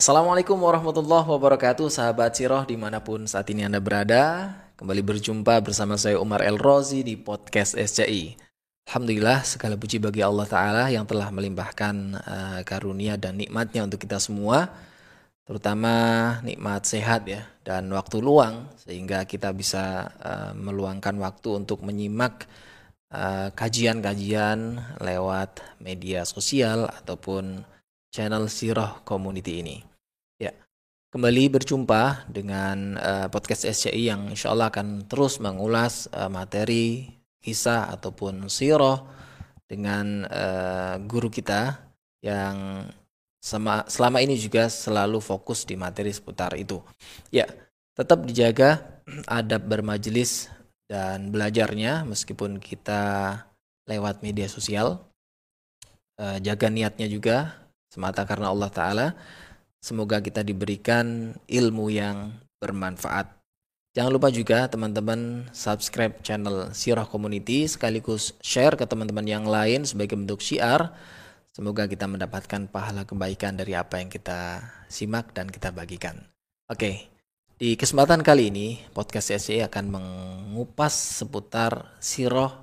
Assalamualaikum warahmatullahi wabarakatuh Sahabat Siroh di mana pun saat ini Anda berada. Kembali berjumpa bersama saya Umar El Rozi di podcast SCI Alhamdulillah segala puji bagi Allah Ta'ala yang telah melimpahkan uh, karunia dan nikmatnya untuk kita semua Terutama nikmat sehat ya dan waktu luang Sehingga kita bisa uh, meluangkan waktu untuk menyimak eh, kajian-kajian uh, lewat media sosial ataupun channel Siroh Community ini kembali berjumpa dengan uh, podcast SCI yang insya Allah akan terus mengulas uh, materi kisah ataupun siroh dengan uh, guru kita yang sama, selama ini juga selalu fokus di materi seputar itu. Ya, tetap dijaga adab bermajelis dan belajarnya meskipun kita lewat media sosial. Uh, jaga niatnya juga semata karena Allah Ta'ala Semoga kita diberikan ilmu yang bermanfaat. Jangan lupa juga teman-teman subscribe channel Sirah Community sekaligus share ke teman-teman yang lain sebagai bentuk syiar. Semoga kita mendapatkan pahala kebaikan dari apa yang kita simak dan kita bagikan. Oke, di kesempatan kali ini podcast SCI akan mengupas seputar sirah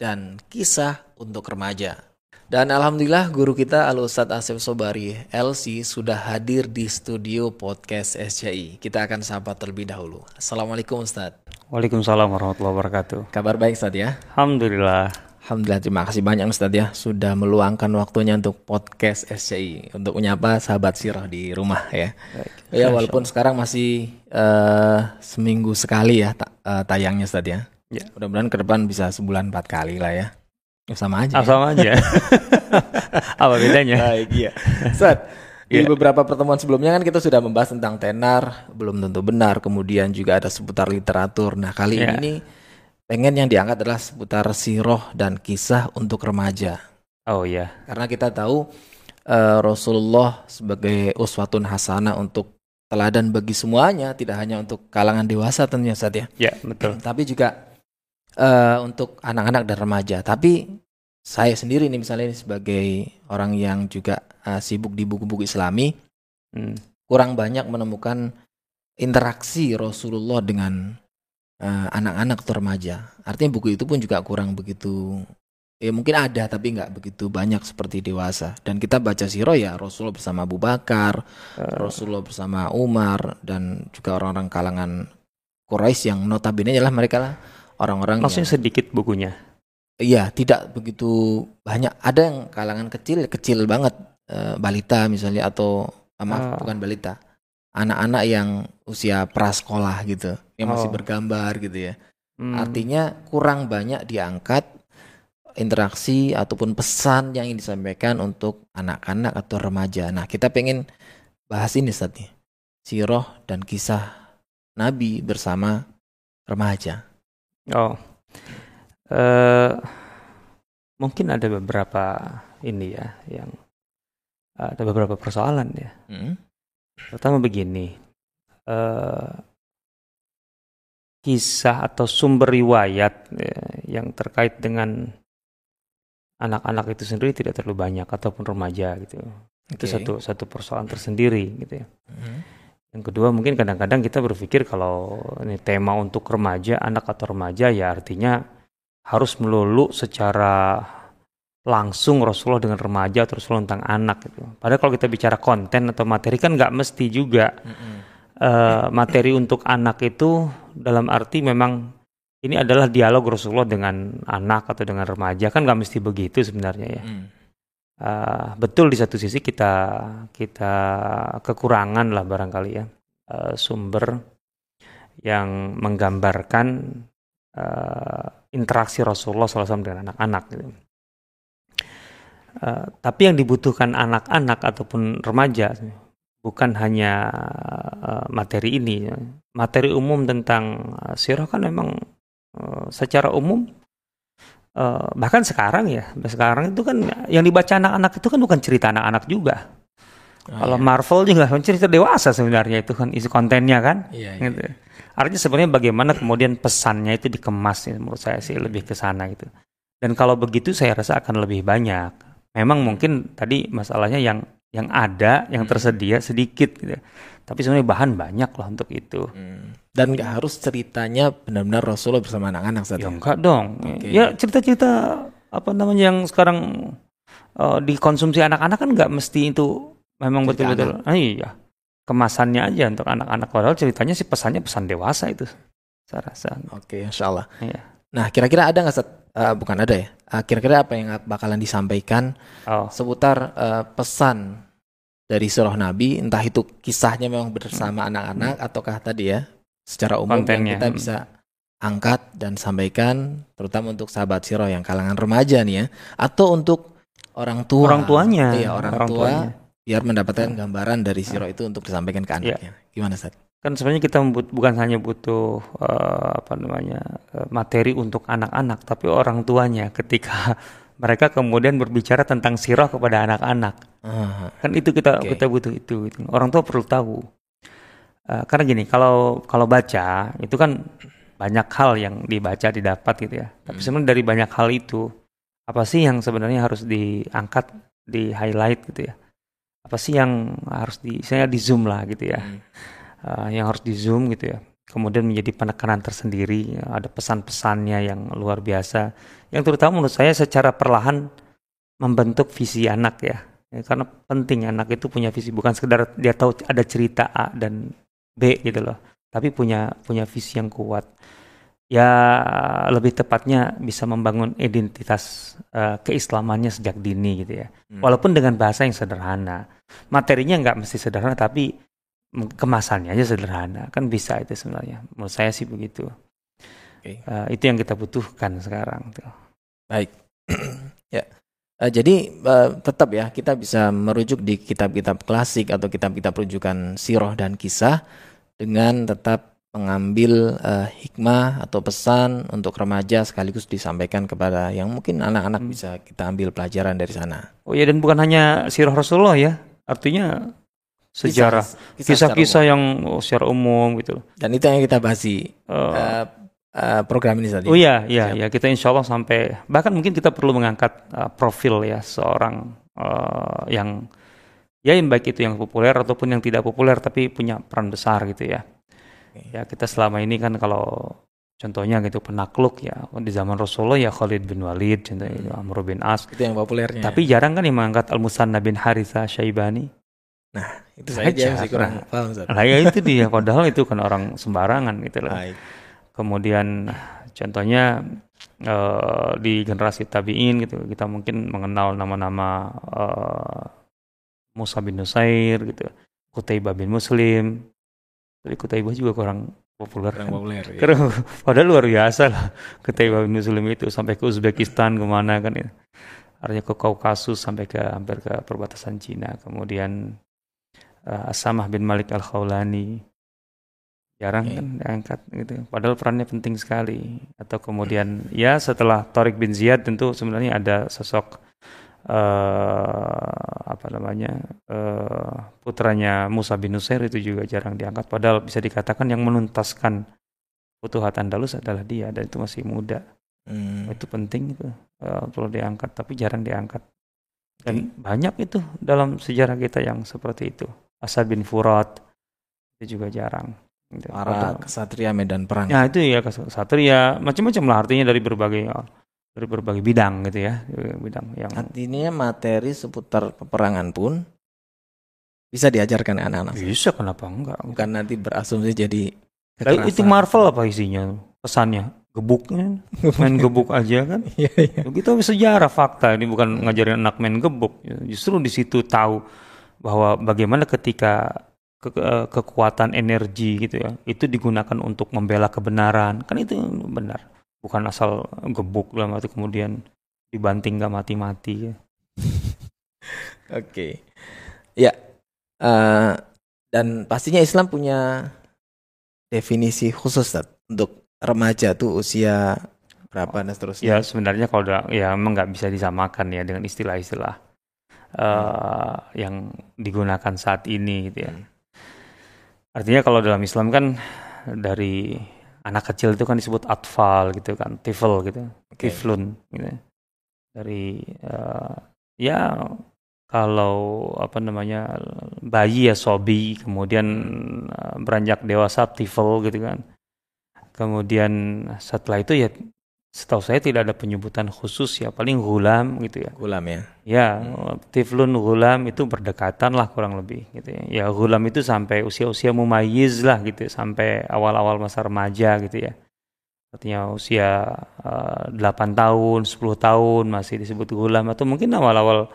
dan kisah untuk remaja. Dan alhamdulillah guru kita Al Ustadz Asif Sobari LC sudah hadir di studio podcast SCI. Kita akan sapa terlebih dahulu. Assalamualaikum Ustadz. Waalaikumsalam warahmatullahi wabarakatuh. Kabar baik Ustadz ya? Alhamdulillah. Alhamdulillah terima kasih banyak Ustadz ya sudah meluangkan waktunya untuk podcast SCI untuk menyapa sahabat sirah di rumah ya. Baik. Ya walaupun sekarang masih uh, seminggu sekali ya uh, tayangnya Ustadz ya. ya. Mudah-mudahan ke depan bisa sebulan empat kali lah ya. Ya, sama aja. Ah, sama aja. Apa bedanya? Baik, iya. Set, di yeah. beberapa pertemuan sebelumnya kan kita sudah membahas tentang tenar, belum tentu benar, kemudian juga ada seputar literatur. Nah, kali yeah. ini pengen yang diangkat adalah seputar siroh dan kisah untuk remaja. Oh iya. Yeah. Karena kita tahu uh, Rasulullah sebagai uswatun hasanah untuk teladan bagi semuanya, tidak hanya untuk kalangan dewasa tentunya saat ya. Ya, yeah, betul. Tapi juga uh, untuk anak-anak dan remaja. Tapi saya sendiri nih misalnya ini sebagai orang yang juga uh, sibuk di buku-buku Islami, hmm. kurang banyak menemukan interaksi Rasulullah dengan uh, anak-anak atau remaja. Artinya buku itu pun juga kurang begitu ya mungkin ada tapi nggak begitu banyak seperti dewasa dan kita baca siro ya Rasulullah bersama Abu Bakar, uh. Rasulullah bersama Umar dan juga orang-orang kalangan Quraisy yang notabene adalah mereka lah orang-orang maksudnya yang, sedikit bukunya iya tidak begitu banyak ada yang kalangan kecil kecil banget e, balita misalnya atau eh, maaf uh. bukan balita anak-anak yang usia prasekolah gitu yang masih oh. bergambar gitu ya hmm. artinya kurang banyak diangkat interaksi ataupun pesan yang ingin disampaikan untuk anak-anak atau remaja. Nah, kita pengen bahas ini saat ini. Siroh dan kisah Nabi bersama remaja. Oh, uh, mungkin ada beberapa ini ya yang ada beberapa persoalan ya. Hmm. Pertama begini, uh, kisah atau sumber riwayat ya, yang terkait dengan anak-anak itu sendiri tidak terlalu banyak ataupun remaja gitu. Okay. Itu satu satu persoalan tersendiri gitu ya. Hmm. Yang kedua mungkin kadang-kadang kita berpikir kalau ini tema untuk remaja, anak atau remaja ya artinya harus melulu secara langsung Rasulullah dengan remaja atau Rasulullah tentang anak gitu. Padahal kalau kita bicara konten atau materi kan nggak mesti juga mm -hmm. uh, materi untuk anak itu dalam arti memang ini adalah dialog Rasulullah dengan anak atau dengan remaja kan nggak mesti begitu sebenarnya ya. Mm uh, betul di satu sisi kita kita kekurangan lah barangkali ya uh, sumber yang menggambarkan uh, interaksi Rasulullah SAW dengan anak-anak. Gitu. Uh, tapi yang dibutuhkan anak-anak ataupun remaja bukan hanya uh, materi ini, materi umum tentang sirah kan memang uh, secara umum uh, bahkan sekarang ya sekarang itu kan yang dibaca anak-anak itu kan bukan cerita anak-anak juga oh, kalau iya. Marvel juga kan cerita dewasa sebenarnya itu kan isi kontennya kan iya, iya. gitu. artinya sebenarnya bagaimana kemudian pesannya itu dikemas ya, menurut saya sih lebih ke sana gitu dan kalau begitu saya rasa akan lebih banyak memang mungkin tadi masalahnya yang yang ada, yang Hmm. tersedia sedikit gitu. Tapi sebenarnya bahan banyak lah untuk itu. Hmm. Dan nggak harus ceritanya benar-benar Rasulullah bersama anak-anak saat Ya enggak dong. Oke. Ya cerita-cerita apa namanya yang sekarang eh, dikonsumsi anak-anak kan nggak mesti itu memang betul-betul. Ah, iya. Kemasannya aja untuk anak-anak padahal ceritanya sih pesannya pesan dewasa itu. Saya rasa. Oke, insya Allah. Iya. Nah, kira-kira ada nggak? Eh, bukan ada ya? Eh, kira-kira apa yang bakalan disampaikan Oh. seputar eh, pesan dari surah Nabi, entah itu kisahnya memang bersama Hmm. anak-anak ataukah tadi ya secara umum Kontennya. yang kita bisa angkat dan sampaikan, terutama untuk sahabat sirah yang kalangan remaja nih ya, atau untuk orang tua, Orang tuanya. iya orang, Orang tua, tuanya. biar mendapatkan gambaran dari sirah itu untuk disampaikan ke Iya. anaknya. Gimana Sat? kan sebenarnya kita membut- bukan hanya butuh eh, apa namanya eh, materi untuk anak-anak tapi orang tuanya ketika mereka kemudian berbicara tentang sirah kepada anak-anak Ah, kan itu kita Oke. kita butuh itu gitu. orang tua perlu tahu Eh, karena gini kalau kalau baca itu kan banyak hal yang dibaca didapat gitu ya. Tapi Hmm. sebenarnya dari banyak hal itu apa sih yang sebenarnya harus diangkat di highlight gitu ya? Apa sih yang harus di saya di zoom lah gitu ya. Hmm. uh, yang harus di zoom gitu ya. Kemudian menjadi penekanan tersendiri ya, ada pesan-pesannya yang luar biasa. Yang terutama menurut saya secara perlahan membentuk visi anak ya. Ya, karena penting anak itu punya visi bukan sekedar dia tahu ada cerita A dan B gitu loh tapi punya punya visi yang kuat ya lebih tepatnya bisa membangun identitas uh, keislamannya sejak dini gitu ya Hmm. walaupun dengan bahasa yang sederhana materinya nggak mesti sederhana tapi kemasannya aja sederhana kan bisa itu sebenarnya menurut saya sih begitu Oke. Eh, itu yang kita butuhkan sekarang tuh. Baik. Eh, jadi eh, tetap ya kita bisa merujuk di kitab-kitab klasik atau kitab-kitab rujukan sirah dan kisah dengan tetap mengambil eh, hikmah atau pesan untuk remaja sekaligus disampaikan kepada yang mungkin anak-anak Hmm. bisa kita ambil pelajaran dari sana. oh ya dan bukan hanya sirah Rasulullah ya artinya sejarah Kisah- kisah-kisah yang oh, secara umum gitu dan itu yang kita bahas di Eh, eh, eh, program ini tadi. oh iya iya Siap. ya kita insya Allah sampai bahkan mungkin kita perlu mengangkat eh, profil ya seorang eh, yang ya yang baik itu yang populer ataupun yang tidak populer tapi punya peran besar gitu ya ya kita selama ini kan kalau contohnya gitu penakluk ya di zaman Rasulullah ya Khalid bin Walid contohnya itu Amr bin As Itu yang populernya. tapi jarang kan yang mengangkat Al Musanna bin Haritha Syaibani itu saya aja aja, masih kurang paham. Ustaz. lah ya itu dia padahal itu kan orang sembarangan gitu loh Baik. Kemudian contohnya eh, di generasi tabiin gitu kita mungkin mengenal nama-nama eh, Musa bin Nusair gitu Kutaibah bin Muslim tapi Kutaibah juga kurang populer Kurang kan. populer. ya. Karena padahal luar biasa lah Kutaibah bin Muslim itu sampai ke Uzbekistan ke mana kan ya artinya ke Kaukasus sampai ke hampir ke perbatasan Cina kemudian eh, Asamah bin Malik al Khawlani jarang Oke. kan diangkat gitu. Padahal perannya penting sekali. Atau kemudian ya setelah Tariq bin Ziyad tentu sebenarnya ada sosok eh apa namanya eh putranya Musa bin Nusair itu juga jarang diangkat. Padahal bisa dikatakan yang menuntaskan Futuhat Andalus adalah dia dan itu masih muda. Hmm. itu penting itu eh, perlu diangkat tapi jarang diangkat. Dan banyak itu dalam sejarah kita yang seperti itu. Asad bin Furat itu juga jarang. Para Padahal- kesatria medan perang. Ya itu ya kes- satria macam-macam lah artinya dari berbagai dari berbagai bidang gitu ya. Bidang yang Artinya materi seputar peperangan pun bisa diajarkan anak-anak. bisa kenapa enggak? Bukan nanti berasumsi jadi Tapi itu. Marvel apa isinya? Pesannya? Gebuknya? Main gebuk aja kan? Iya, iya. kita sejarah fakta. Ini bukan ngajarin anak main gebuk. Justru di situ tahu bahwa bagaimana ketika ke- ke- kekuatan energi gitu ya itu digunakan untuk membela kebenaran kan itu benar bukan asal gebuk dalam arti kemudian dibanting gak mati-mati ya. Oke. Ya. Eh, dan pastinya Islam punya definisi khusus Tat, untuk remaja tuh usia berapa dan seterusnya. ya sebenarnya kalau udah ya emang nggak bisa disamakan ya dengan istilah-istilah eh, yang digunakan saat ini gitu ya Hmm. Artinya kalau dalam Islam kan dari anak kecil itu kan disebut atfal gitu kan, tifl gitu, Oke. tiflun gitu. Dari eh, ya kalau apa namanya bayi ya sobi, kemudian uh, beranjak dewasa tifel gitu kan. Kemudian setelah itu ya setahu saya tidak ada penyebutan khusus ya paling gulam gitu ya. Gulam ya. Ya, hmm. tiflun gulam itu berdekatan lah kurang lebih gitu ya. Ya gulam itu sampai usia-usia mumayyiz lah gitu ya, sampai awal-awal masa remaja gitu ya. Artinya usia uh, 8 tahun, 10 tahun masih disebut gulam atau mungkin awal-awal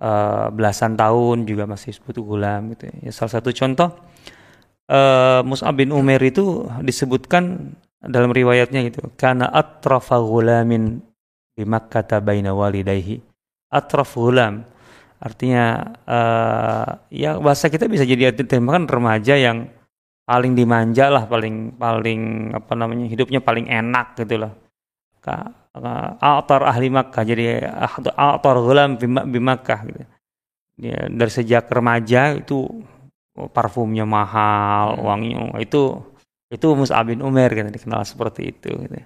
uh, belasan tahun juga masih disebut gulam gitu ya. ya salah satu contoh uh, Mus'ab bin Umar itu disebutkan dalam riwayatnya gitu karena atrafa gulamin di Makkah baina walidayhi. Atraf gulam artinya uh, ya bahasa kita bisa jadi terjemahkan remaja yang paling dimanja lah paling paling apa namanya hidupnya paling enak gitu loh A'tar ahli Makkah. Jadi A'tar gulam di Makkah gitu. Ya, dari sejak remaja itu parfumnya mahal hmm. wangi itu itu Mus'ab bin Umar kan dikenal seperti itu gitu.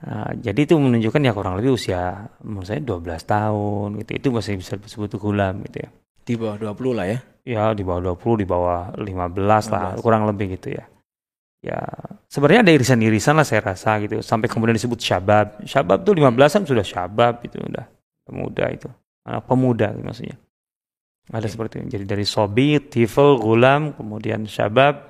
Nah, jadi itu menunjukkan ya kurang lebih usia menurut saya 12 tahun gitu. Itu masih bisa disebut gulam gitu ya. Di bawah 20 lah ya? Ya di bawah 20 di bawah 15, 15. lah kurang lebih gitu ya. Ya sebenarnya ada irisan-irisan lah saya rasa gitu. Sampai kemudian disebut syabab. Syabab tuh 15an sudah syabab itu udah pemuda itu. Anak pemuda gitu maksudnya. Ada okay. seperti itu. Jadi dari sobi tifel gulam kemudian syabab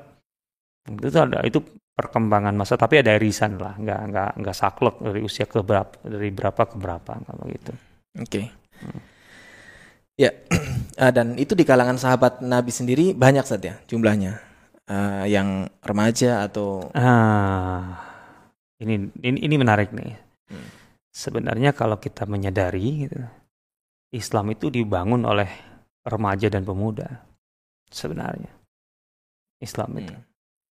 itu ada itu perkembangan masa tapi ada irisan lah nggak nggak nggak saklek dari usia ke berapa dari berapa ke berapa kalau gitu oke okay. hmm. Ya, uh, dan itu di kalangan sahabat Nabi sendiri banyak saja jumlahnya uh, yang remaja atau. Ah, ini ini ini menarik nih. Hmm. Sebenarnya kalau kita menyadari, gitu, Islam itu dibangun oleh remaja dan pemuda. Sebenarnya, Islam itu.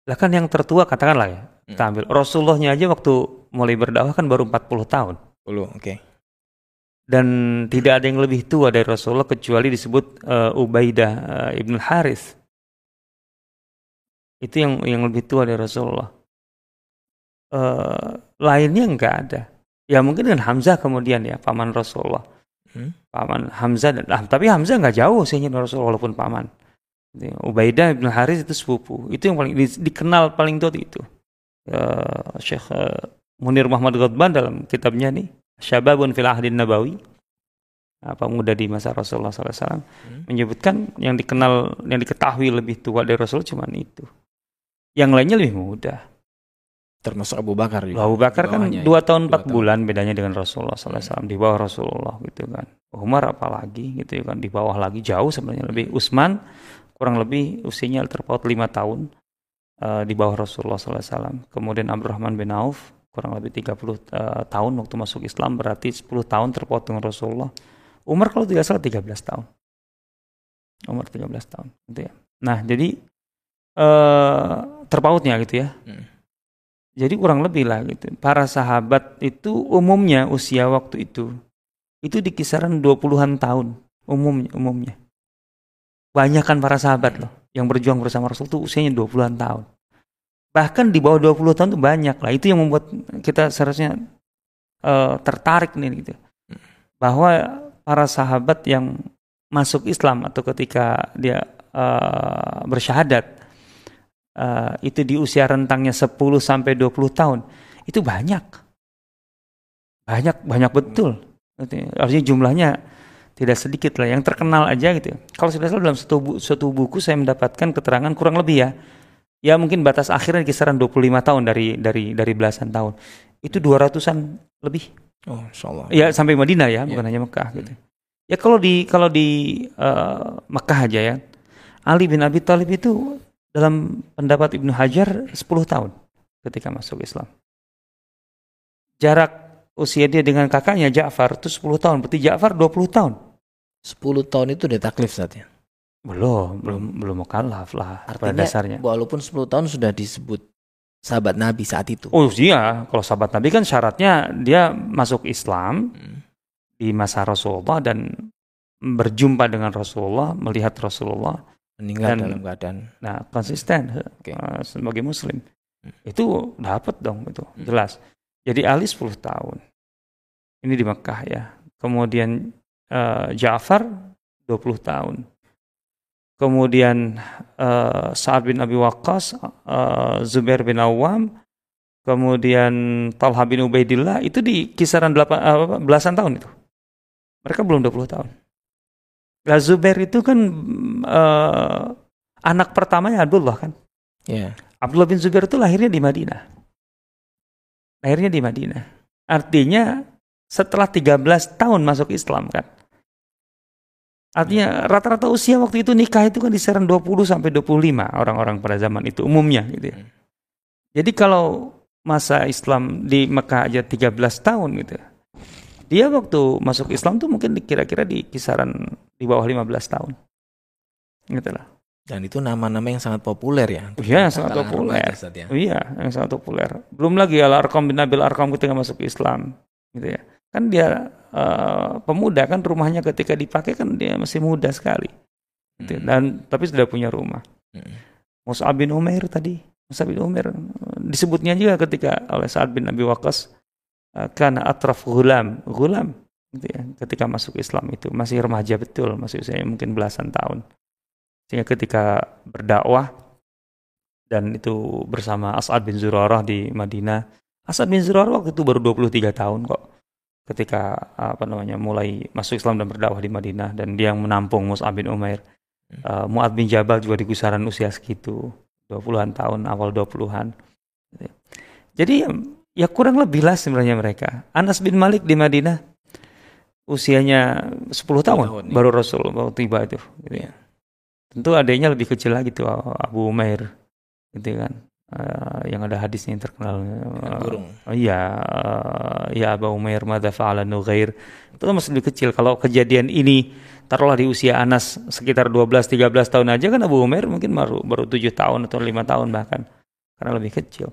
Lah kan yang tertua katakanlah ya, hmm. kita ambil Rasulullahnya aja waktu mulai berdakwah kan baru 40 tahun. 10, oke. Okay dan tidak ada yang lebih tua dari Rasulullah kecuali disebut uh, Ubaidah uh, ibn Haris. Itu yang yang lebih tua dari Rasulullah. Uh, lainnya enggak ada. Ya mungkin dengan Hamzah kemudian ya paman Rasulullah. Hmm? Paman Hamzah dan ah, tapi Hamzah enggak jauh sih dari Rasulullah walaupun paman. Ubaidah ibn Haris itu sepupu. Itu yang paling di, dikenal paling tua itu. Uh, Syekh uh, Munir Muhammad Ghadban dalam kitabnya nih syababun fil ahdin nabawi. Apa muda di masa Rasulullah SAW hmm. menyebutkan yang dikenal yang diketahui lebih tua dari Rasul cuma itu. Yang lainnya lebih muda. Termasuk Abu Bakar juga. Abu Bakar kan dua tahun empat bulan bedanya dengan Rasulullah SAW di bawah Rasulullah gitu kan. Umar apalagi gitu kan di bawah lagi jauh sebenarnya lebih. Utsman kurang lebih usianya terpaut lima tahun uh, di bawah Rasulullah SAW kemudian Abdurrahman bin Auf kurang lebih 30 uh, eh, tahun waktu masuk Islam berarti 10 tahun terpaut dengan Rasulullah. Umar kalau tidak salah 13 tahun. Umar 13 tahun gitu ya. Nah, jadi uh, terpautnya gitu ya. Hmm. Jadi kurang lebih lah gitu. Para sahabat itu umumnya usia waktu itu itu di kisaran 20-an tahun umumnya umumnya. Banyak kan para sahabat loh yang berjuang bersama Rasul itu usianya 20-an tahun. Bahkan di bawah 20 tahun itu banyak lah. Itu yang membuat kita seharusnya uh, tertarik nih gitu. Bahwa para sahabat yang masuk Islam atau ketika dia uh, bersyahadat uh, itu di usia rentangnya 10 sampai 20 tahun itu banyak. Banyak banyak betul. Artinya jumlahnya tidak sedikit lah yang terkenal aja gitu kalau sudah dalam satu, satu buku saya mendapatkan keterangan kurang lebih ya ya mungkin batas akhirnya kisaran 25 tahun dari dari dari belasan tahun. Itu 200-an lebih. Oh, insyaallah. Ya sampai Madinah ya, bukan ya. hanya Mekah hmm. gitu. Ya kalau di kalau di uh, Mekah aja ya. Ali bin Abi Thalib itu dalam pendapat Ibnu Hajar 10 tahun ketika masuk Islam. Jarak usia dia dengan kakaknya Ja'far itu 10 tahun, berarti Ja'far 20 tahun. 10 tahun itu udah taklif saatnya. Belum, belum belum mukallaf lah Artinya, pada dasarnya. Walaupun 10 tahun sudah disebut sahabat Nabi saat itu. Oh iya, kalau sahabat Nabi kan syaratnya dia masuk Islam hmm. di masa Rasulullah dan berjumpa dengan Rasulullah, melihat Rasulullah meninggal dan, dalam keadaan nah konsisten okay. uh, sebagai muslim. Hmm. Itu dapat dong itu, hmm. jelas. Jadi Ali 10 tahun. Ini di Mekah ya. Kemudian uh, Ja'far 20 tahun. Kemudian uh, Sa'ad bin Abi Waqqas, uh, Zubair bin Awam, kemudian Talha bin Ubaidillah itu di kisaran 8, uh, belasan tahun itu. Mereka belum 20 tahun. Nah, Zubair itu kan uh, anak pertamanya Abdullah kan. Yeah. Abdullah bin Zubair itu lahirnya di Madinah. Lahirnya di Madinah. Artinya setelah 13 tahun masuk Islam kan. Artinya rata-rata usia waktu itu nikah itu kan di kisaran 20 sampai 25 orang-orang pada zaman itu umumnya gitu ya. Jadi kalau masa Islam di Mekah aja 13 tahun gitu. Dia waktu masuk Islam tuh mungkin kira-kira di kisaran di bawah 15 tahun. Gitu lah. Dan itu nama-nama yang sangat populer ya. Iya, sangat populer. ya. Iya, yang sangat populer. Belum lagi Al-Arqam bin Nabil Arqam ketika masuk Islam, gitu ya. Kan dia uh, pemuda kan rumahnya ketika dipakai kan dia masih muda sekali. Gitu. Hmm. Dan tapi sudah punya rumah. Hmm. Mus'ab bin Umair tadi, Mus'ab bin Umair disebutnya juga ketika oleh Sa'ad bin Abi Waqqas uh, karena atraf gulam, gulam gitu ya. Ketika masuk Islam itu masih remaja betul, masih usianya mungkin belasan tahun. Sehingga ketika berdakwah dan itu bersama As'ad bin Zurarah di Madinah. As'ad bin Zurarah waktu itu baru 23 tahun kok. Ketika apa namanya mulai masuk Islam dan berdakwah di Madinah dan dia yang menampung Mus'ab bin Umair. Uh, Mu'ad bin Jabal juga di kisaran usia segitu, 20-an tahun, awal 20-an. Jadi ya kurang lebih lah sebenarnya mereka. Anas bin Malik di Madinah usianya 10 tahun, tahun baru ya. Rasul baru tiba itu. Gitu ya. Tentu adanya lebih kecil lagi tuh Abu Umair gitu kan. Uh, yang ada hadisnya yang terkenal. Uh, iya uh, ya Abu Umair madza fa'ala Nughair itu kan masih lebih kecil. Kalau kejadian ini taruhlah di usia Anas sekitar 12 13 tahun aja kan Abu Umair mungkin baru baru 7 tahun atau 5 tahun bahkan. Karena lebih kecil.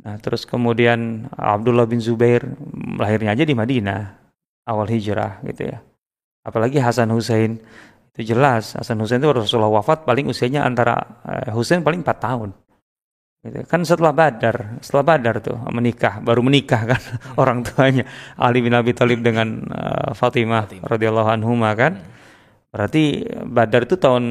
Nah terus kemudian Abdullah bin Zubair lahirnya aja di Madinah awal hijrah gitu ya. Apalagi Hasan Hussein. Itu jelas Hasan Hussein itu Rasulullah wafat paling usianya antara uh, Hussein paling 4 tahun. Gitu. Kan setelah Badar, setelah Badar tuh menikah, baru menikah kan hmm. orang tuanya Ali bin Abi Thalib dengan uh, Fatimah, Fatimah. radhiyallahu anhuma kan. Hmm. Berarti Badar itu tahun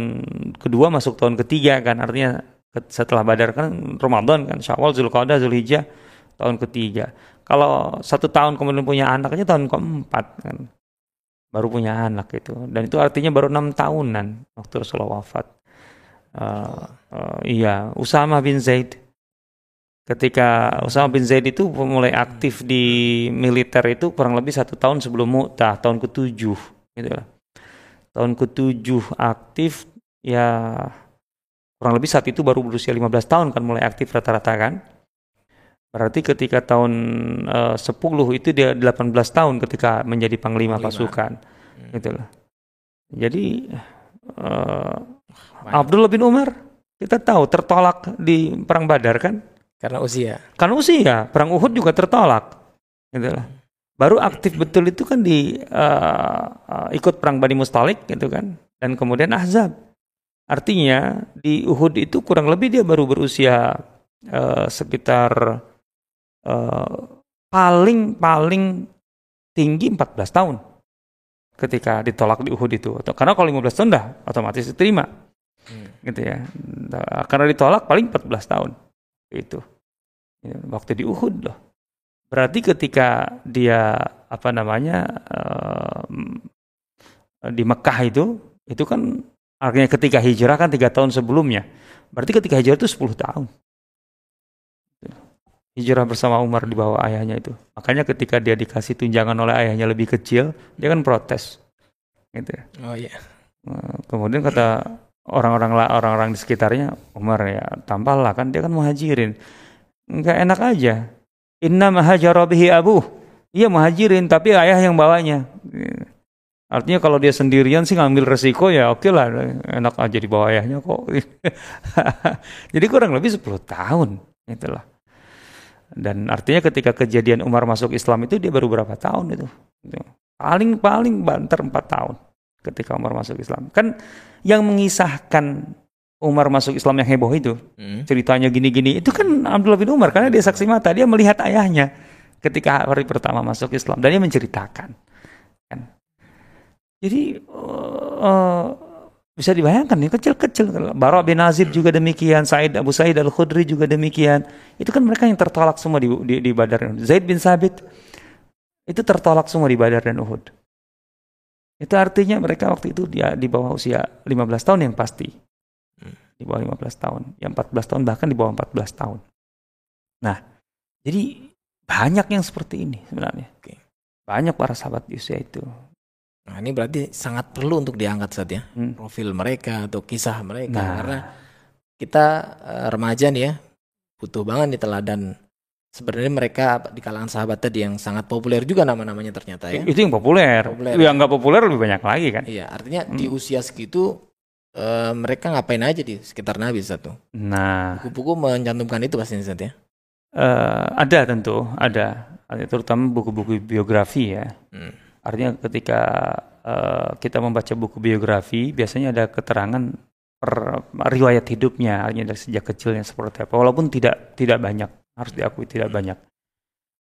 kedua masuk tahun ketiga kan. Artinya setelah Badar kan Ramadan kan Syawal, Zulqa'dah, Zulhijjah tahun ketiga. Kalau satu tahun kemudian punya anaknya tahun keempat kan baru punya anak itu dan itu artinya baru enam tahunan waktu Rasulullah wafat uh, uh, iya Usama bin Zaid ketika Usama bin Zaid itu mulai aktif di militer itu kurang lebih satu tahun sebelum Mu'tah tahun ketujuh gitu lah tahun ketujuh aktif ya kurang lebih saat itu baru berusia 15 tahun kan mulai aktif rata-rata kan Berarti ketika tahun eh, uh, 10 itu dia 18 tahun ketika menjadi panglima, panglima. pasukan. Hmm. Gitu loh. Jadi uh, Abdullah bin Umar kita tahu tertolak di perang Badar kan? Karena usia. Karena usia, perang Uhud juga tertolak. Gitu loh. Baru aktif betul itu kan di uh, uh, ikut perang Bani Mustalik gitu kan. Dan kemudian Ahzab. Artinya di Uhud itu kurang lebih dia baru berusia uh, sekitar Eh, paling paling tinggi 14 tahun ketika ditolak di Uhud itu. Karena kalau 15 tahun dah otomatis diterima. Hmm. Gitu ya. Karena ditolak paling 14 tahun. Itu. Waktu di Uhud loh. Berarti ketika dia apa namanya uh, di Mekah itu itu kan artinya ketika hijrah kan tiga tahun sebelumnya. Berarti ketika hijrah itu 10 tahun hijrah bersama Umar di bawah ayahnya itu. Makanya ketika dia dikasih tunjangan oleh ayahnya lebih kecil, dia kan protes. Gitu. Ya. Oh iya. Nah, kemudian kata orang-orang orang-orang di sekitarnya, Umar ya tampallah kan dia kan muhajirin. Enggak enak aja. Inna mahajara bihi abu. Iya muhajirin tapi ayah yang bawanya. Artinya kalau dia sendirian sih ngambil resiko ya oke okay lah enak aja di bawah ayahnya kok. Jadi kurang lebih 10 tahun itulah. Dan artinya ketika kejadian Umar masuk Islam itu dia baru berapa tahun itu? Paling paling banter empat tahun ketika Umar masuk Islam. Kan yang mengisahkan Umar masuk Islam yang heboh itu, hmm. ceritanya gini-gini, itu kan Abdullah bin Umar karena dia saksi mata, dia melihat ayahnya ketika hari pertama masuk Islam dan dia menceritakan. Kan? Jadi uh, uh, bisa dibayangkan ya kecil-kecil. Bara bin Azib juga demikian, Said Abu Said Al Khudri juga demikian. Itu kan mereka yang tertolak semua di, di, di Badar. Zaid bin Sabit itu tertolak semua di Badar dan Uhud. Itu artinya mereka waktu itu dia di bawah usia 15 tahun yang pasti. Di bawah 15 tahun. Yang 14 tahun bahkan di bawah 14 tahun. Nah, jadi banyak yang seperti ini sebenarnya. Banyak para sahabat di usia itu. Nah ini berarti sangat perlu untuk diangkat saat ya hmm. profil mereka atau kisah mereka nah. karena kita uh, remaja nih ya butuh banget nih teladan sebenarnya mereka di kalangan sahabat tadi yang sangat populer juga nama-namanya ternyata ya itu yang populer, populer yang nggak populer lebih banyak lagi kan iya artinya hmm. di usia segitu uh, mereka ngapain aja di sekitar Nabi satu nah. Buku-buku mencantumkan itu pasti saat ya? Uh, ada tentu ada. Terutama buku-buku biografi ya. Hmm. Artinya ketika uh, kita membaca buku biografi, biasanya ada keterangan per, riwayat hidupnya, artinya dari sejak kecilnya seperti apa. Walaupun tidak tidak banyak, harus diakui tidak banyak.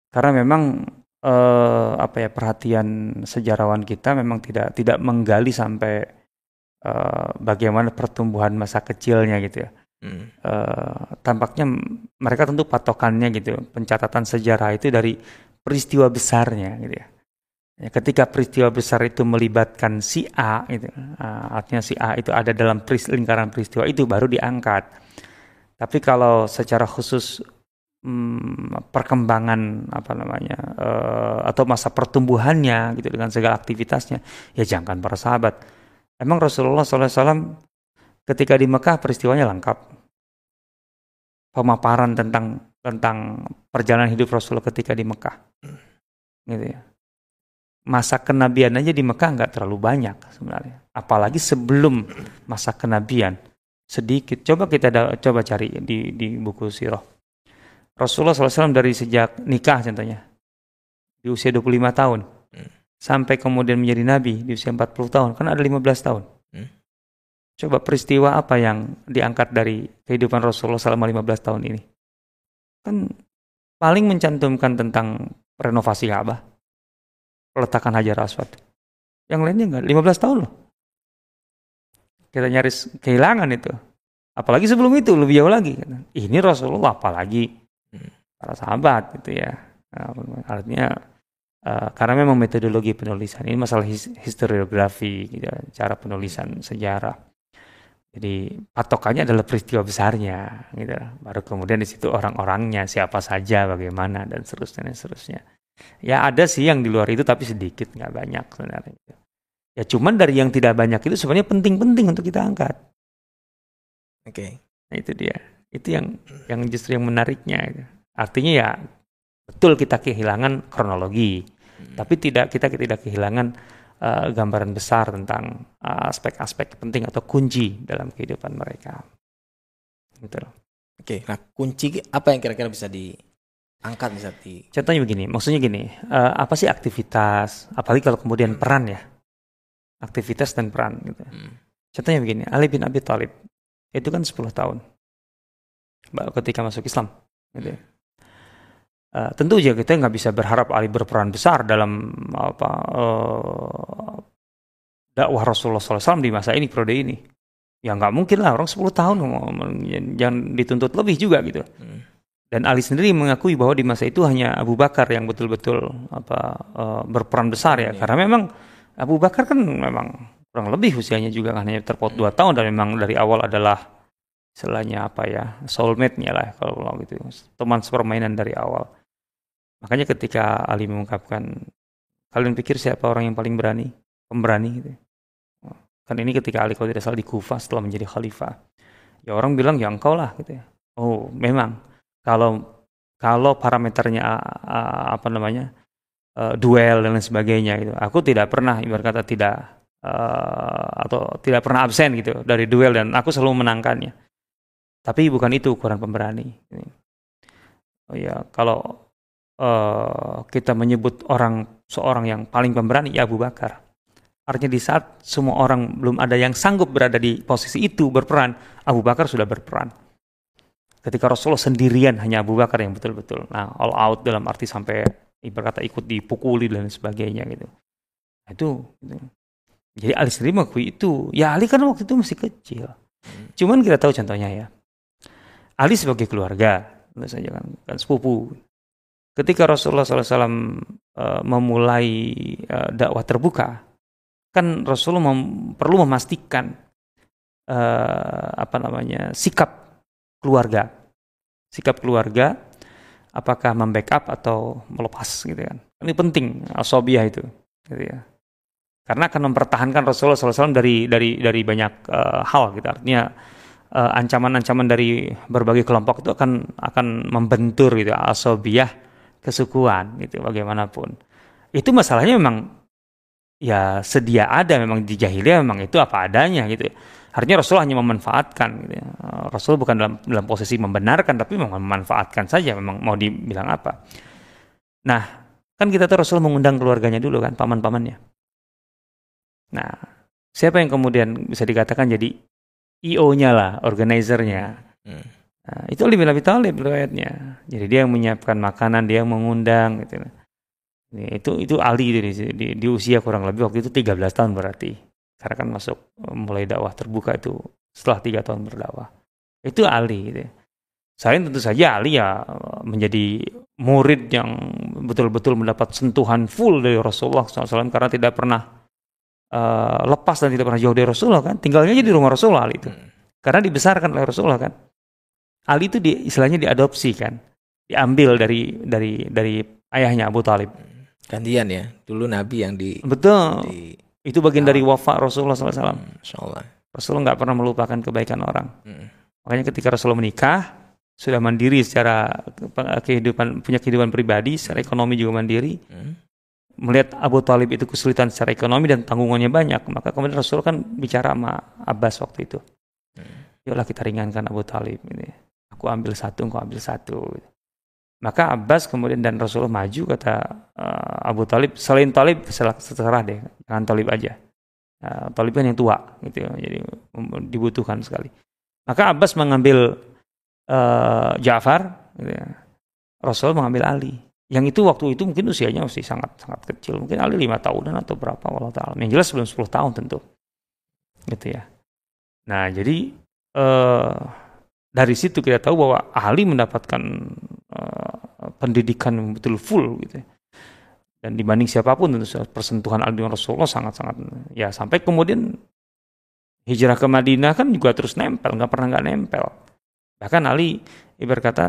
Karena memang uh, apa ya perhatian sejarawan kita memang tidak tidak menggali sampai uh, bagaimana pertumbuhan masa kecilnya gitu ya. Hmm. Uh, tampaknya mereka tentu patokannya gitu, pencatatan sejarah itu dari peristiwa besarnya gitu ya. Ya, ketika peristiwa besar itu melibatkan si A, itu, uh, artinya si A itu ada dalam peris, lingkaran peristiwa itu baru diangkat. Tapi kalau secara khusus hmm, perkembangan apa namanya uh, atau masa pertumbuhannya gitu dengan segala aktivitasnya, ya jangan para sahabat. Emang Rasulullah SAW ketika di Mekah peristiwanya lengkap. Pemaparan tentang tentang perjalanan hidup Rasulullah ketika di Mekah, gitu ya masa kenabian aja di Mekah nggak terlalu banyak sebenarnya. Apalagi sebelum masa kenabian sedikit. Coba kita da, coba cari di di buku sirah. Rasulullah SAW dari sejak nikah contohnya di usia 25 tahun. Sampai kemudian menjadi nabi di usia 40 tahun kan ada 15 tahun. Hmm. Coba peristiwa apa yang diangkat dari kehidupan Rasulullah selama 15 tahun ini? Kan paling mencantumkan tentang renovasi Ka'bah peletakan Hajar Aswad. Yang lainnya enggak, 15 tahun loh. Kita nyaris kehilangan itu. Apalagi sebelum itu, lebih jauh lagi. Ini Rasulullah, apalagi para sahabat gitu ya. Nah, artinya uh, karena memang metodologi penulisan ini masalah his historiografi, gitu, cara penulisan sejarah. Jadi patokannya adalah peristiwa besarnya, gitu. Baru kemudian di situ orang-orangnya, siapa saja, bagaimana dan seterusnya dan seterusnya. Ya ada sih yang di luar itu tapi sedikit nggak banyak sebenarnya. Ya cuman dari yang tidak banyak itu sebenarnya penting-penting untuk kita angkat. Oke. Okay. Nah itu dia. Itu yang yang justru yang menariknya. Artinya ya betul kita kehilangan kronologi, hmm. tapi tidak kita tidak kehilangan uh, gambaran besar tentang eh, aspek-aspek uh, penting atau kunci dalam kehidupan mereka. Gitu Oke, nah kunci apa yang kira-kira bisa di angkat bisa di contohnya begini maksudnya gini uh, apa sih aktivitas apalagi kalau kemudian hmm. peran ya aktivitas dan peran gitu hmm. contohnya begini Ali bin Abi Thalib itu kan 10 tahun ketika masuk Islam gitu ya. Uh, tentu aja kita nggak bisa berharap Ali berperan besar dalam apa uh, dakwah Rasulullah SAW di masa ini periode ini. Ya nggak mungkin lah orang 10 tahun jangan dituntut lebih juga gitu. Hmm. Dan Ali sendiri mengakui bahwa di masa itu hanya Abu Bakar yang betul-betul apa uh, berperan besar ya, ya. Karena memang Abu Bakar kan memang kurang lebih usianya juga kan hanya terpaut dua tahun dan memang dari awal adalah istilahnya apa ya soulmate-nya lah kalau gitu teman sepermainan dari awal. Makanya ketika Ali mengungkapkan kalian pikir siapa orang yang paling berani, pemberani gitu. Kan ini ketika Ali kalau tidak salah di Kufah setelah menjadi khalifah. Ya orang bilang ya engkau lah gitu ya. Oh memang kalau kalau parameternya apa namanya uh, duel dan lain sebagainya gitu aku tidak pernah ibarat kata tidak uh, atau tidak pernah absen gitu dari duel dan aku selalu menangkannya tapi bukan itu ukuran pemberani oh ya kalau uh, kita menyebut orang seorang yang paling pemberani ya Abu Bakar artinya di saat semua orang belum ada yang sanggup berada di posisi itu berperan Abu Bakar sudah berperan ketika Rasulullah sendirian hanya Abu Bakar yang betul-betul nah all out dalam arti sampai ibarat kata ikut dipukuli dan sebagainya gitu nah, itu, itu Jadi Ali sendiri mengakui itu. Ya Ali kan waktu itu masih kecil. Hmm. Cuman kita tahu contohnya ya. Ali sebagai keluarga, tentu saja kan, kan sepupu. Ketika Rasulullah SAW uh, eh, memulai uh, dakwah terbuka, kan Rasulullah mem perlu memastikan uh, apa namanya sikap keluarga, sikap keluarga, apakah membackup atau melepas gitu kan. Ini penting asobiah itu, gitu ya. Karena akan mempertahankan Rasulullah SAW dari dari dari banyak uh, hal gitu. Artinya ancaman eh, ancaman-ancaman dari berbagai kelompok itu akan akan membentur gitu asobiah kesukuan gitu bagaimanapun itu masalahnya memang ya sedia ada memang di jahiliyah memang itu apa adanya gitu artinya Rasul hanya memanfaatkan gitu ya. Rasul bukan dalam dalam posisi membenarkan tapi memang memanfaatkan saja memang mau dibilang apa nah kan kita tuh Rasul mengundang keluarganya dulu kan paman-pamannya Nah, siapa yang kemudian bisa dikatakan jadi IO-nya lah, organizernya? Hmm. Nah, itu lebih lebih Talib riwayatnya. Jadi dia yang menyiapkan makanan, dia yang mengundang gitu. Itu itu Ali di, di, di usia kurang lebih waktu itu 13 tahun berarti. Karena kan masuk mulai dakwah terbuka itu setelah tiga tahun berdakwah. Itu Ali gitu. Selain tentu saja Ali ya menjadi murid yang betul-betul mendapat sentuhan full dari Rasulullah SAW karena tidak pernah uh, lepas dan tidak pernah jauh dari Rasulullah kan tinggalnya aja di rumah Rasulullah Ali itu hmm. karena dibesarkan oleh Rasulullah kan Ali itu di, istilahnya diadopsi kan diambil dari dari dari ayahnya Abu Talib gantian ya dulu Nabi yang di betul di, itu bagian oh. dari wafa Rasulullah SAW hmm, Rasulullah nggak pernah melupakan kebaikan orang hmm. makanya ketika Rasulullah menikah sudah mandiri secara kehidupan punya kehidupan pribadi secara ekonomi juga mandiri hmm melihat Abu Talib itu kesulitan secara ekonomi dan tanggungannya banyak, maka kemudian Rasul kan bicara sama Abbas waktu itu. Hmm. Yuklah kita ringankan Abu Talib ini. Aku ambil satu, engkau ambil satu. Maka Abbas kemudian dan Rasulullah maju kata uh, Abu Talib, selain Talib seterah deh, jangan Talib aja. Uh, Talib kan yang tua gitu jadi dibutuhkan sekali. Maka Abbas mengambil uh, Ja'far, gitu ya. Rasul mengambil Ali yang itu waktu itu mungkin usianya masih sangat sangat kecil mungkin Ali lima tahunan atau berapa walau taala yang jelas sebelum 10 tahun tentu gitu ya nah jadi eh, dari situ kita tahu bahwa Ali mendapatkan eh, pendidikan betul full gitu ya. dan dibanding siapa pun tentu persentuhan Ali dengan Rasulullah sangat sangat ya sampai kemudian hijrah ke Madinah kan juga terus nempel nggak pernah nggak nempel bahkan Ali ibarat kata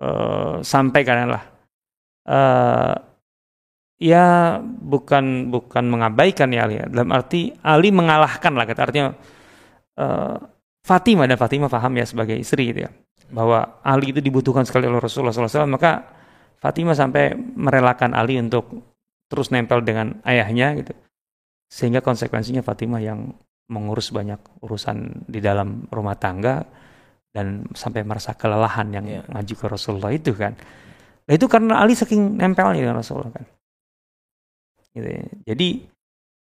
eh, sampai lah uh, ya bukan bukan mengabaikan ya Ali. Ya. Dalam arti Ali mengalahkan lah kata artinya uh, Fatimah dan Fatimah paham ya sebagai istri gitu ya bahwa Ali itu dibutuhkan sekali oleh Rasulullah SAW maka Fatimah sampai merelakan Ali untuk terus nempel dengan ayahnya gitu sehingga konsekuensinya Fatimah yang mengurus banyak urusan di dalam rumah tangga dan sampai merasa kelelahan yang yeah. maju ke Rasulullah itu kan Nah itu karena Ali saking nempelnya dengan Rasulullah kan. Gitu ya. Jadi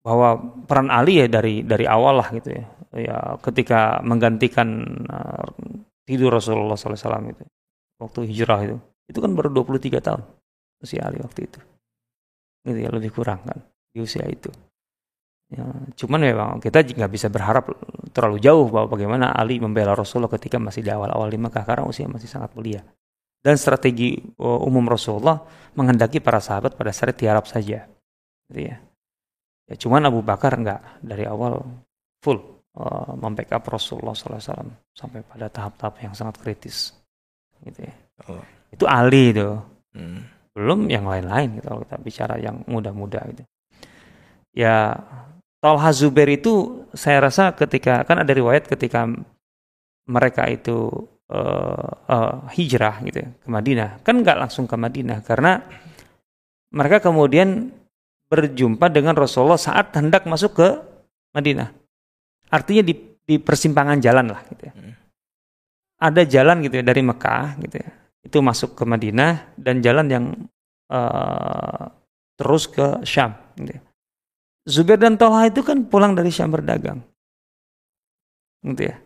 bahwa peran Ali ya dari dari awal lah gitu ya. Ya ketika menggantikan uh, tidur Rasulullah SAW itu waktu hijrah itu itu kan baru 23 tahun usia Ali waktu itu. Gitu ya lebih kurang kan di usia itu. Ya, cuman memang kita nggak bisa berharap terlalu jauh bahwa bagaimana Ali membela Rasulullah ketika masih di awal-awal di Mekah karena usia masih sangat belia dan strategi uh, umum Rasulullah menghendaki para sahabat pada saat tiarap saja. Gitu ya. Ya. Cuman Abu Bakar enggak dari awal full uh, membackup Rasulullah SAW sampai pada tahap-tahap yang sangat kritis. Gitu ya. Oh. Itu Ali itu. Hmm. Belum yang lain-lain gitu kalau kita bicara yang muda-muda gitu. Ya Talha Zubair itu saya rasa ketika kan ada riwayat ketika mereka itu uh, uh, hijrah gitu ya, ke Madinah kan nggak langsung ke Madinah karena mereka kemudian berjumpa dengan Rasulullah saat hendak masuk ke Madinah artinya di, di persimpangan jalan lah gitu ya. Hmm. ada jalan gitu ya dari Mekah gitu ya itu masuk ke Madinah dan jalan yang uh, terus ke Syam gitu ya. Zubair dan Tolha itu kan pulang dari Syam berdagang gitu ya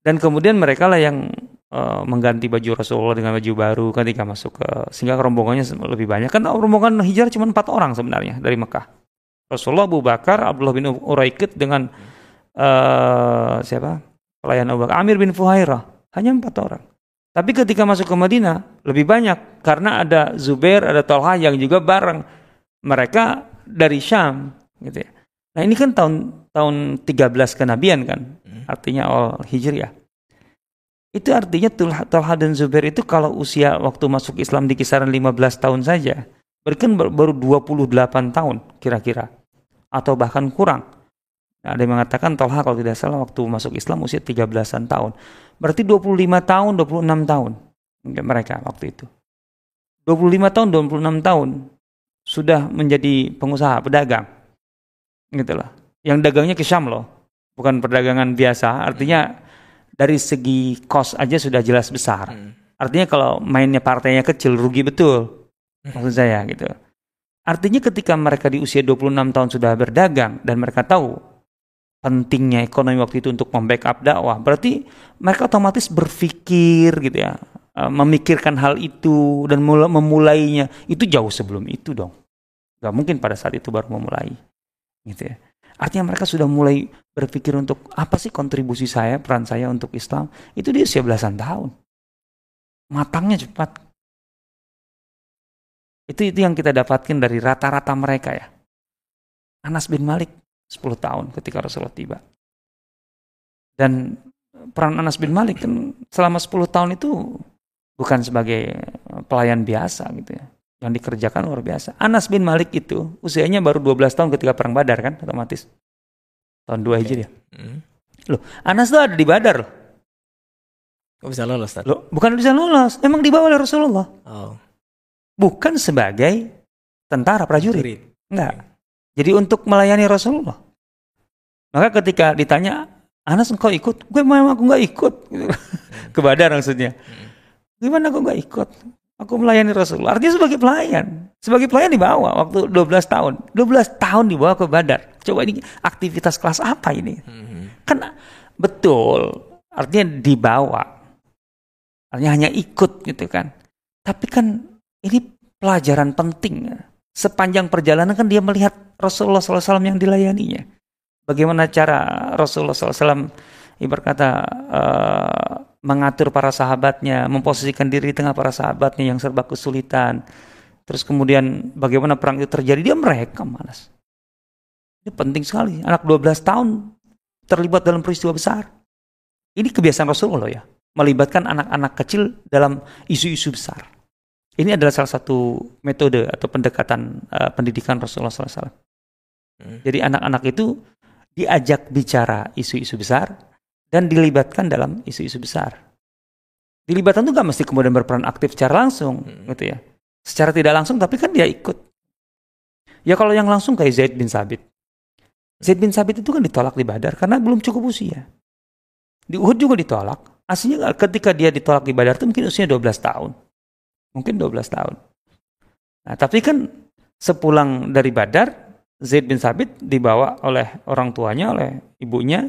dan kemudian mereka lah yang uh, mengganti baju Rasulullah dengan baju baru ketika masuk ke sehingga rombongannya lebih banyak kan rombongan hijrah cuma empat orang sebenarnya dari Mekah Rasulullah Abu Bakar, Abdullah bin Uraikid dengan uh, siapa? Pelayan Abu Bakar, Amir bin Fuhairah. Hanya empat orang. Tapi ketika masuk ke Madinah lebih banyak karena ada Zubair, ada Tolha yang juga bareng mereka dari Syam, gitu ya. Nah ini kan tahun tahun 13 kenabian kan, hmm. artinya awal hijriah. Itu artinya Tolha dan Zubair itu kalau usia waktu masuk Islam di kisaran 15 tahun saja, berarti kan baru 28 tahun kira-kira, atau bahkan kurang. Ada yang mengatakan Tolha kalau tidak salah waktu masuk Islam usia 13-an tahun. Berarti 25 tahun, 26 tahun mereka waktu itu. 25 tahun, 26 tahun sudah menjadi pengusaha, pedagang. Gitu loh. Yang dagangnya ke Syam loh. Bukan perdagangan biasa, artinya dari segi kos aja sudah jelas besar. Hmm. Artinya kalau mainnya partainya kecil rugi betul. Maksud saya gitu. Artinya ketika mereka di usia 26 tahun sudah berdagang dan mereka tahu pentingnya ekonomi waktu itu untuk membackup dakwah. Berarti mereka otomatis berpikir gitu ya, e, memikirkan hal itu dan memulainya itu jauh sebelum itu dong. Gak mungkin pada saat itu baru memulai, gitu ya. Artinya mereka sudah mulai berpikir untuk apa sih kontribusi saya, peran saya untuk Islam. Itu dia usia belasan tahun. Matangnya cepat. Itu itu yang kita dapatkan dari rata-rata mereka ya. Anas bin Malik 10 tahun ketika Rasulullah tiba. Dan peran Anas bin Malik kan selama 10 tahun itu bukan sebagai pelayan biasa gitu ya. Yang dikerjakan luar biasa. Anas bin Malik itu usianya baru 12 tahun ketika perang Badar kan otomatis. Tahun 2 Hijriah. Ya. Hmm. Loh, Anas tuh ada di Badar loh. Kok bisa lolos tadi? Loh, bukan bisa lolos, memang dibawa oleh Rasulullah. Oh. Bukan sebagai tentara prajurit. Enggak. Jadi untuk melayani Rasulullah. Maka ketika ditanya, Anas engkau ikut? Gue memang aku nggak ikut. Ke Badar maksudnya. Gimana aku nggak ikut? Aku melayani Rasulullah. Artinya sebagai pelayan. Sebagai pelayan dibawa waktu 12 tahun. 12 tahun dibawa ke Badar. Coba ini aktivitas kelas apa ini? Kan betul. Artinya dibawa. Artinya hanya ikut gitu kan. Tapi kan ini pelajaran penting. Sepanjang perjalanan kan dia melihat Rasulullah SAW yang dilayaninya. Bagaimana cara Rasulullah SAW ibarat kata uh, mengatur para sahabatnya, memposisikan diri di tengah para sahabatnya yang serba kesulitan. Terus kemudian bagaimana perang itu terjadi, dia mereka malas. Ini penting sekali. Anak 12 tahun terlibat dalam peristiwa besar. Ini kebiasaan Rasulullah ya, melibatkan anak-anak kecil dalam isu-isu besar. Ini adalah salah satu metode atau pendekatan uh, pendidikan Rasulullah SAW. Hmm. Jadi anak-anak itu diajak bicara isu-isu besar dan dilibatkan dalam isu-isu besar. Dilibatkan itu gak mesti kemudian berperan aktif secara langsung, hmm. gitu ya. Secara tidak langsung, tapi kan dia ikut. Ya kalau yang langsung kayak Zaid bin Sabit. Zaid bin Sabit itu kan ditolak di Badar karena belum cukup usia. Di Uhud juga ditolak. Aslinya ketika dia ditolak di Badar itu mungkin usianya 12 tahun. Mungkin 12 tahun. Nah, tapi kan sepulang dari Badar, Zaid bin Sabit dibawa oleh orang tuanya, oleh ibunya,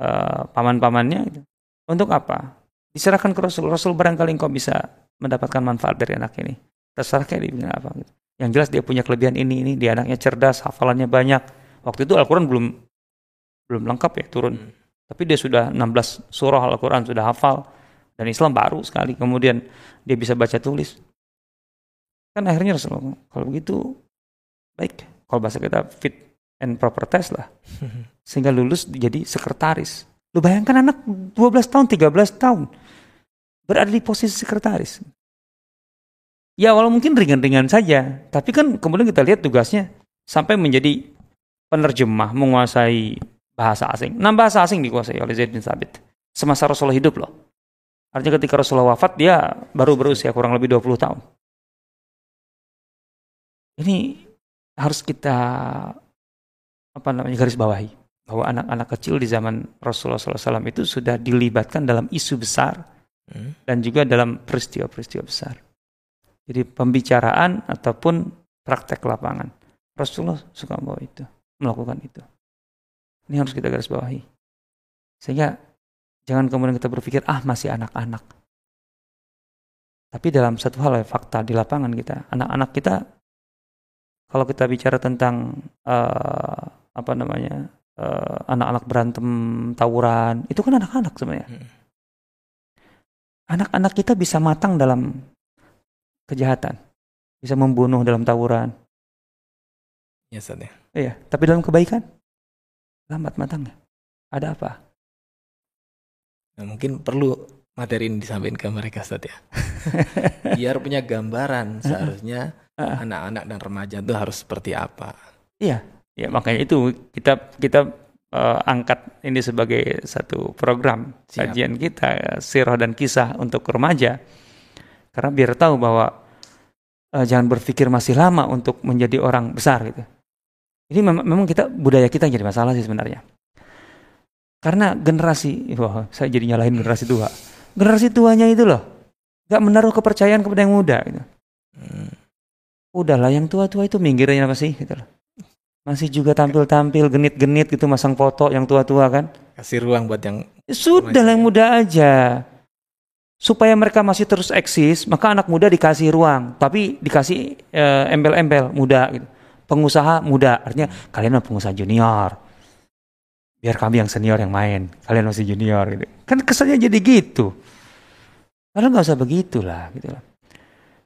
uh, paman-pamannya. Gitu. Untuk apa? Diserahkan ke Rasul. Rasul barangkali engkau bisa mendapatkan manfaat dari anak ini. Terserah kayak dia bilang apa. Gitu. Yang jelas dia punya kelebihan ini, ini. Dia anaknya cerdas, hafalannya banyak. Waktu itu Al-Quran belum belum lengkap ya turun. Hmm. Tapi dia sudah 16 surah Al-Quran, sudah hafal dan Islam baru sekali kemudian dia bisa baca tulis kan akhirnya Rasulullah kalau begitu baik kalau bahasa kita fit and proper test lah. Sehingga lulus jadi sekretaris. Lu bayangkan anak 12 tahun 13 tahun berada di posisi sekretaris. Ya walau mungkin ringan-ringan saja tapi kan kemudian kita lihat tugasnya sampai menjadi penerjemah menguasai bahasa asing. Enam bahasa asing dikuasai oleh Zaid bin Sabit semasa Rasulullah hidup loh. Artinya ketika Rasulullah wafat dia baru berusia kurang lebih 20 tahun. Ini harus kita apa namanya garis bawahi bahwa anak-anak kecil di zaman Rasulullah SAW itu sudah dilibatkan dalam isu besar hmm. dan juga dalam peristiwa-peristiwa besar. Jadi pembicaraan ataupun praktek lapangan. Rasulullah suka membawa itu, melakukan itu. Ini harus kita garis bawahi. Sehingga Jangan kemudian kita berpikir, ah masih anak-anak. Tapi dalam satu hal ya, fakta di lapangan kita, anak-anak kita kalau kita bicara tentang uh, apa namanya anak anak-anak berantem tawuran. Itu kan anak-anak sebenarnya. Hmm. anak-anak kita bisa matang dalam kejahatan. Bisa membunuh dalam tawuran. Ya ya. Iya tapi dalam kebaikan? Lambat matangnya. Ada apa? Nah, mungkin perlu materi ini disampaikan ke mereka Ustaz ya. Biar punya gambaran seharusnya anak-anak dan remaja itu harus seperti apa. Iya, ya makanya itu kita kita uh, angkat ini sebagai satu program Siap. kajian kita sirah dan kisah untuk remaja. Karena biar tahu bahwa uh, jangan berpikir masih lama untuk menjadi orang besar gitu. Ini memang, memang kita budaya kita jadi masalah sih sebenarnya. Karena generasi, wah saya jadi nyalahin generasi tua. Generasi tuanya itu loh, gak menaruh kepercayaan kepada yang muda gitu. Hmm udahlah yang tua-tua itu minggirnya apa sih gitu loh. Masih juga tampil-tampil genit-genit gitu masang foto yang tua-tua kan. Kasih ruang buat yang ya sudah yang muda aja. Supaya mereka masih terus eksis, maka anak muda dikasih ruang, tapi dikasih uh, embel-embel muda gitu. Pengusaha muda, artinya hmm. kalian pengusaha junior. Biar kami yang senior yang main, kalian masih junior gitu. Kan kesannya jadi gitu. Padahal nggak usah begitulah gitu lah.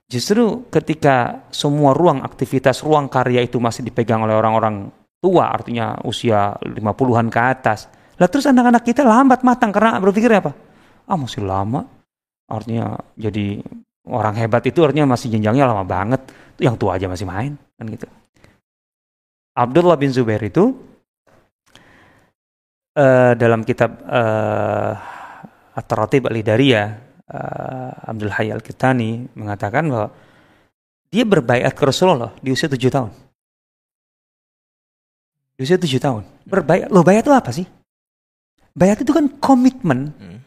Justru ketika semua ruang aktivitas, ruang karya itu masih dipegang oleh orang-orang tua, artinya usia 50-an ke atas. Lah terus anak-anak kita lambat matang karena berpikir apa? Ah masih lama. Artinya jadi orang hebat itu artinya masih jenjangnya lama banget. Yang tua aja masih main kan gitu. Abdullah bin Zubair itu uh, dalam kitab uh, At-Taratib Al-Hidariyah uh, Abdul Hayy Al-Kitani mengatakan bahwa dia berbaiat ke Rasulullah di usia tujuh tahun. Di usia tujuh tahun. Berbaiat. Loh bayat itu apa sih? Bayat itu kan komitmen hmm.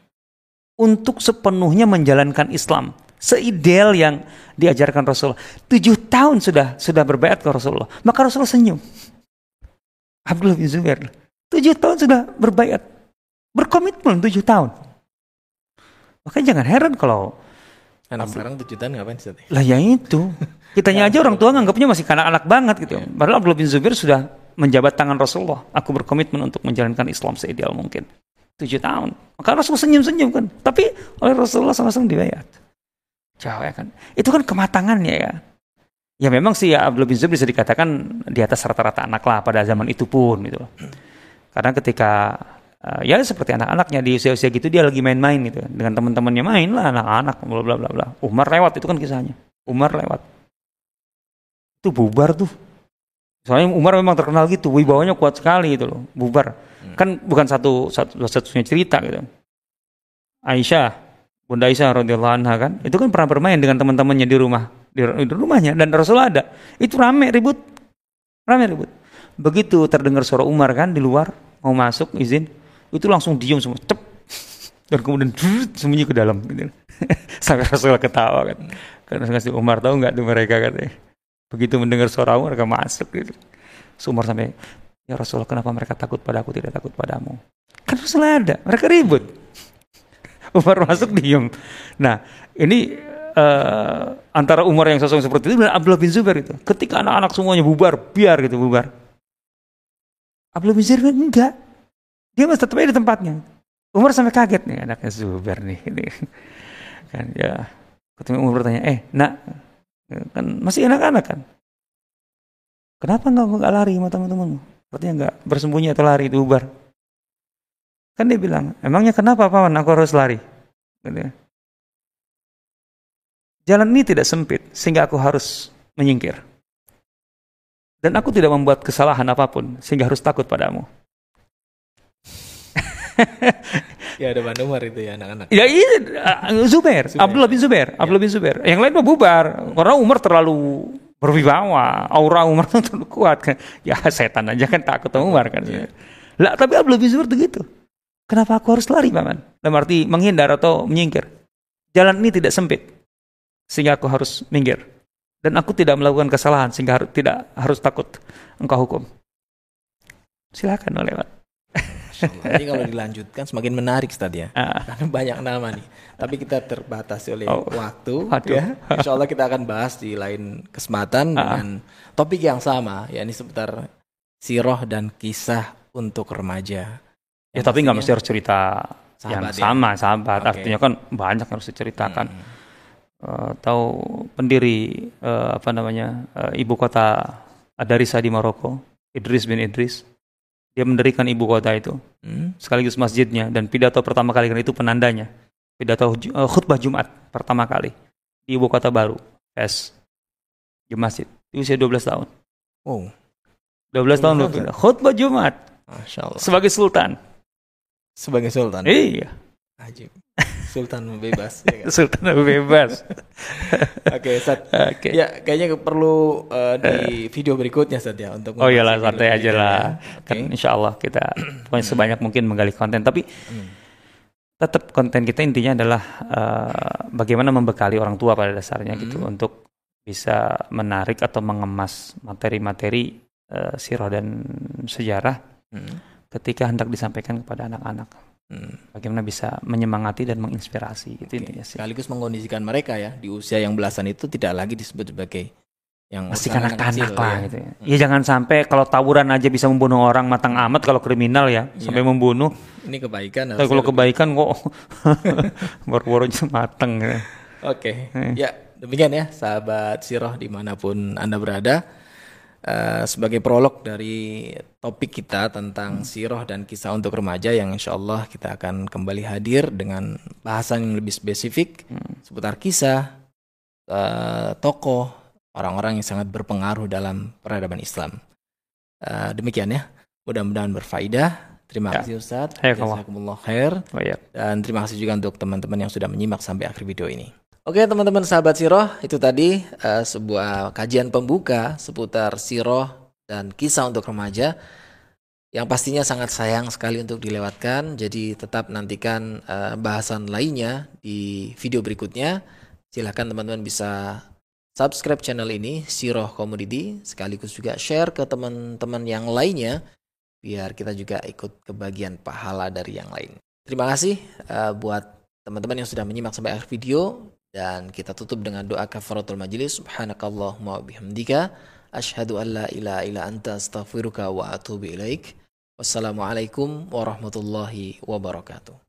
untuk sepenuhnya menjalankan Islam. Seideal yang diajarkan Rasulullah. Tujuh tahun sudah sudah berbaiat ke Rasulullah. Maka Rasulullah senyum. Abdullah bin Zubair. Tujuh tahun sudah berbaiat. Berkomitmen tujuh tahun. Makanya jangan heran kalau anak sekarang tujuh tahun ngapain sih? Lah ya itu. Kitanya aja orang tua nganggapnya masih kanak-anak banget gitu. Yeah. Padahal Abdullah bin Zubair sudah menjabat tangan Rasulullah. Aku berkomitmen untuk menjalankan Islam seideal mungkin. Tujuh tahun. Maka Rasulullah senyum-senyum kan. Tapi oleh Rasulullah sama-sama dibayar. Jauh ya kan. Itu kan kematangannya ya. Ya memang sih ya Abdullah bin Zubair bisa dikatakan di atas rata-rata anak lah pada zaman itu pun gitu. Karena ketika uh, ya seperti anak-anaknya di usia-usia gitu dia lagi main-main gitu. Dengan teman-temannya main lah anak-anak bla bla bla bla. Umar lewat itu kan kisahnya. Umar lewat. Itu bubar tuh. Soalnya Umar memang terkenal gitu wibawanya kuat sekali gitu loh bubar. Hmm. kan bukan satu satu satunya cerita gitu. Aisyah Bunda Aisyah radhiyallahu anha kan itu kan pernah bermain dengan teman-temannya di rumah di, di rumahnya dan Rasul ada. Itu rame ribut. Rame ribut. Begitu terdengar suara Umar kan di luar mau masuk izin itu langsung diem semua cep. Dan kemudian sembunyi ke dalam gitu. sampai Rasulullah ketawa kan. Karena ngasih Umar tahu nggak tuh mereka? katanya. Begitu mendengar suara Umar mereka masuk gitu. So, Umar sampai ya Rasulullah kenapa mereka takut pada aku tidak takut padamu? Kan Rasulullah ada mereka ribut. Umar masuk diem. Nah ini uh, antara Umar yang sosok seperti itu dan Abdullah bin Zubair itu. Ketika anak-anak semuanya bubar biar gitu bubar. Abdullah bin Zubair enggak dia masih tetap di tempatnya. Umar sampai kaget nih anaknya Zubair nih. Ini. Kan ya. Ketemu Umar bertanya, eh nak, kan masih anak-anak kan? Kenapa nggak nggak lari sama teman-temanmu? Artinya nggak bersembunyi atau lari itu Umar? Kan dia bilang, emangnya kenapa paman aku harus lari? Gitu ya. Jalan ini tidak sempit sehingga aku harus menyingkir. Dan aku tidak membuat kesalahan apa pun sehingga harus takut padamu. Ya ada Bang Umar itu ya anak-anak. Ya iya Zubair, Zubair. Abdullah bin Zubair, ya. Abdullah bin Zubair. Yang lain mah bubar karena Umar terlalu berwibawa, aura Umar terlalu kuat kan. Ya setan aja kan takut sama Umar kan. Ya. Lah tapi Abdullah bin Zubair begitu. Kenapa aku harus lari, Paman? Dalam arti menghindar atau menyingkir. Jalan ini tidak sempit. Sehingga aku harus minggir. Dan aku tidak melakukan kesalahan sehingga harus, tidak harus takut engkau hukum. Silakan lewat. Jadi kalau dilanjutkan semakin menarik Ustaz ya. Ah. Karena banyak nama nih. Tapi kita terbatas oleh oh. waktu Aduh. ya. Insya Allah kita akan bahas di lain kesempatan ah. dengan topik yang sama, yakni seputar siroh dan kisah untuk remaja. Ya tapi nggak mesti harus cerita sahabat yang ya? sama sahabat. Okay. Artinya kan banyak harus diceritakan. Hmm. Uh, tahu pendiri uh, apa namanya uh, ibu kota Adarisa di Maroko, Idris bin Idris dia mendirikan ibu kota itu. Hmm. sekaligus masjidnya. Dan pidato pertama kali kan itu penandanya. Pidato uh, khutbah Jumat pertama kali di ibu kota baru es di masjid. Di usia 12 tahun. Oh 12 tahun loh khutbah Jumat. Masya Allah. sebagai sultan. Sebagai sultan? Iya Ajib. Sultan bebas. ya kan? Sultan bebas. Oke, okay, Sat. Okay. Ya, kayaknya perlu uh, di video berikutnya Sat ya untuk Oh iyalah santai aja lah. Ya. Kan insya Allah kita sebanyak mungkin menggali konten tapi hmm. tetap konten kita intinya adalah uh, bagaimana membekali orang tua pada dasarnya gitu hmm. gitu untuk bisa menarik atau mengemas materi-materi uh, sirah dan sejarah hmm. ketika hendak disampaikan kepada anak-anak. Hmm. Bagaimana bisa menyemangati dan menginspirasi itu okay. intinya sih. Sekaligus mengkondisikan mereka ya di usia yang belasan itu tidak lagi disebut sebagai yang masih kanak-kanak lah ya. gitu ya. Hmm. Ya jangan sampai kalau tawuran aja bisa membunuh orang matang amat kalau kriminal ya, ya. sampai membunuh. Ini kebaikan. Tapi kalau kebaikan kok baru-baru matang ya. Oke. Okay. Eh. Ya, demikian ya sahabat Siroh di mana pun Anda berada. Uh, sebagai prolog dari topik kita tentang siroh dan kisah untuk remaja yang insya Allah kita akan kembali hadir dengan bahasan yang lebih spesifik hmm. seputar kisah, uh, tokoh, orang-orang yang sangat berpengaruh dalam peradaban Islam. Uh, demikian ya, mudah-mudahan berfaedah. Terima ya. kasih Ustaz. Jazakumullah khair. Oh, ya. Dan terima kasih juga untuk teman-teman yang sudah menyimak sampai akhir video ini. Oke teman-teman sahabat Siroh, itu tadi uh, sebuah kajian pembuka seputar Siroh dan kisah untuk remaja yang pastinya sangat sayang sekali untuk dilewatkan. Jadi tetap nantikan uh, bahasan lainnya di video berikutnya. Silahkan teman-teman bisa subscribe channel ini, Siroh Community, sekaligus juga share ke teman-teman yang lainnya, biar kita juga ikut kebagian pahala dari yang lain. Terima kasih uh, buat teman-teman yang sudah menyimak sampai akhir video. Dan kita tutup dengan doa kafaratul majlis. Subhanakallahumma bihamdika. Ashhadu an la ilaha illa anta astaghfiruka wa atubu ilaik. Wassalamualaikum warahmatullahi wabarakatuh.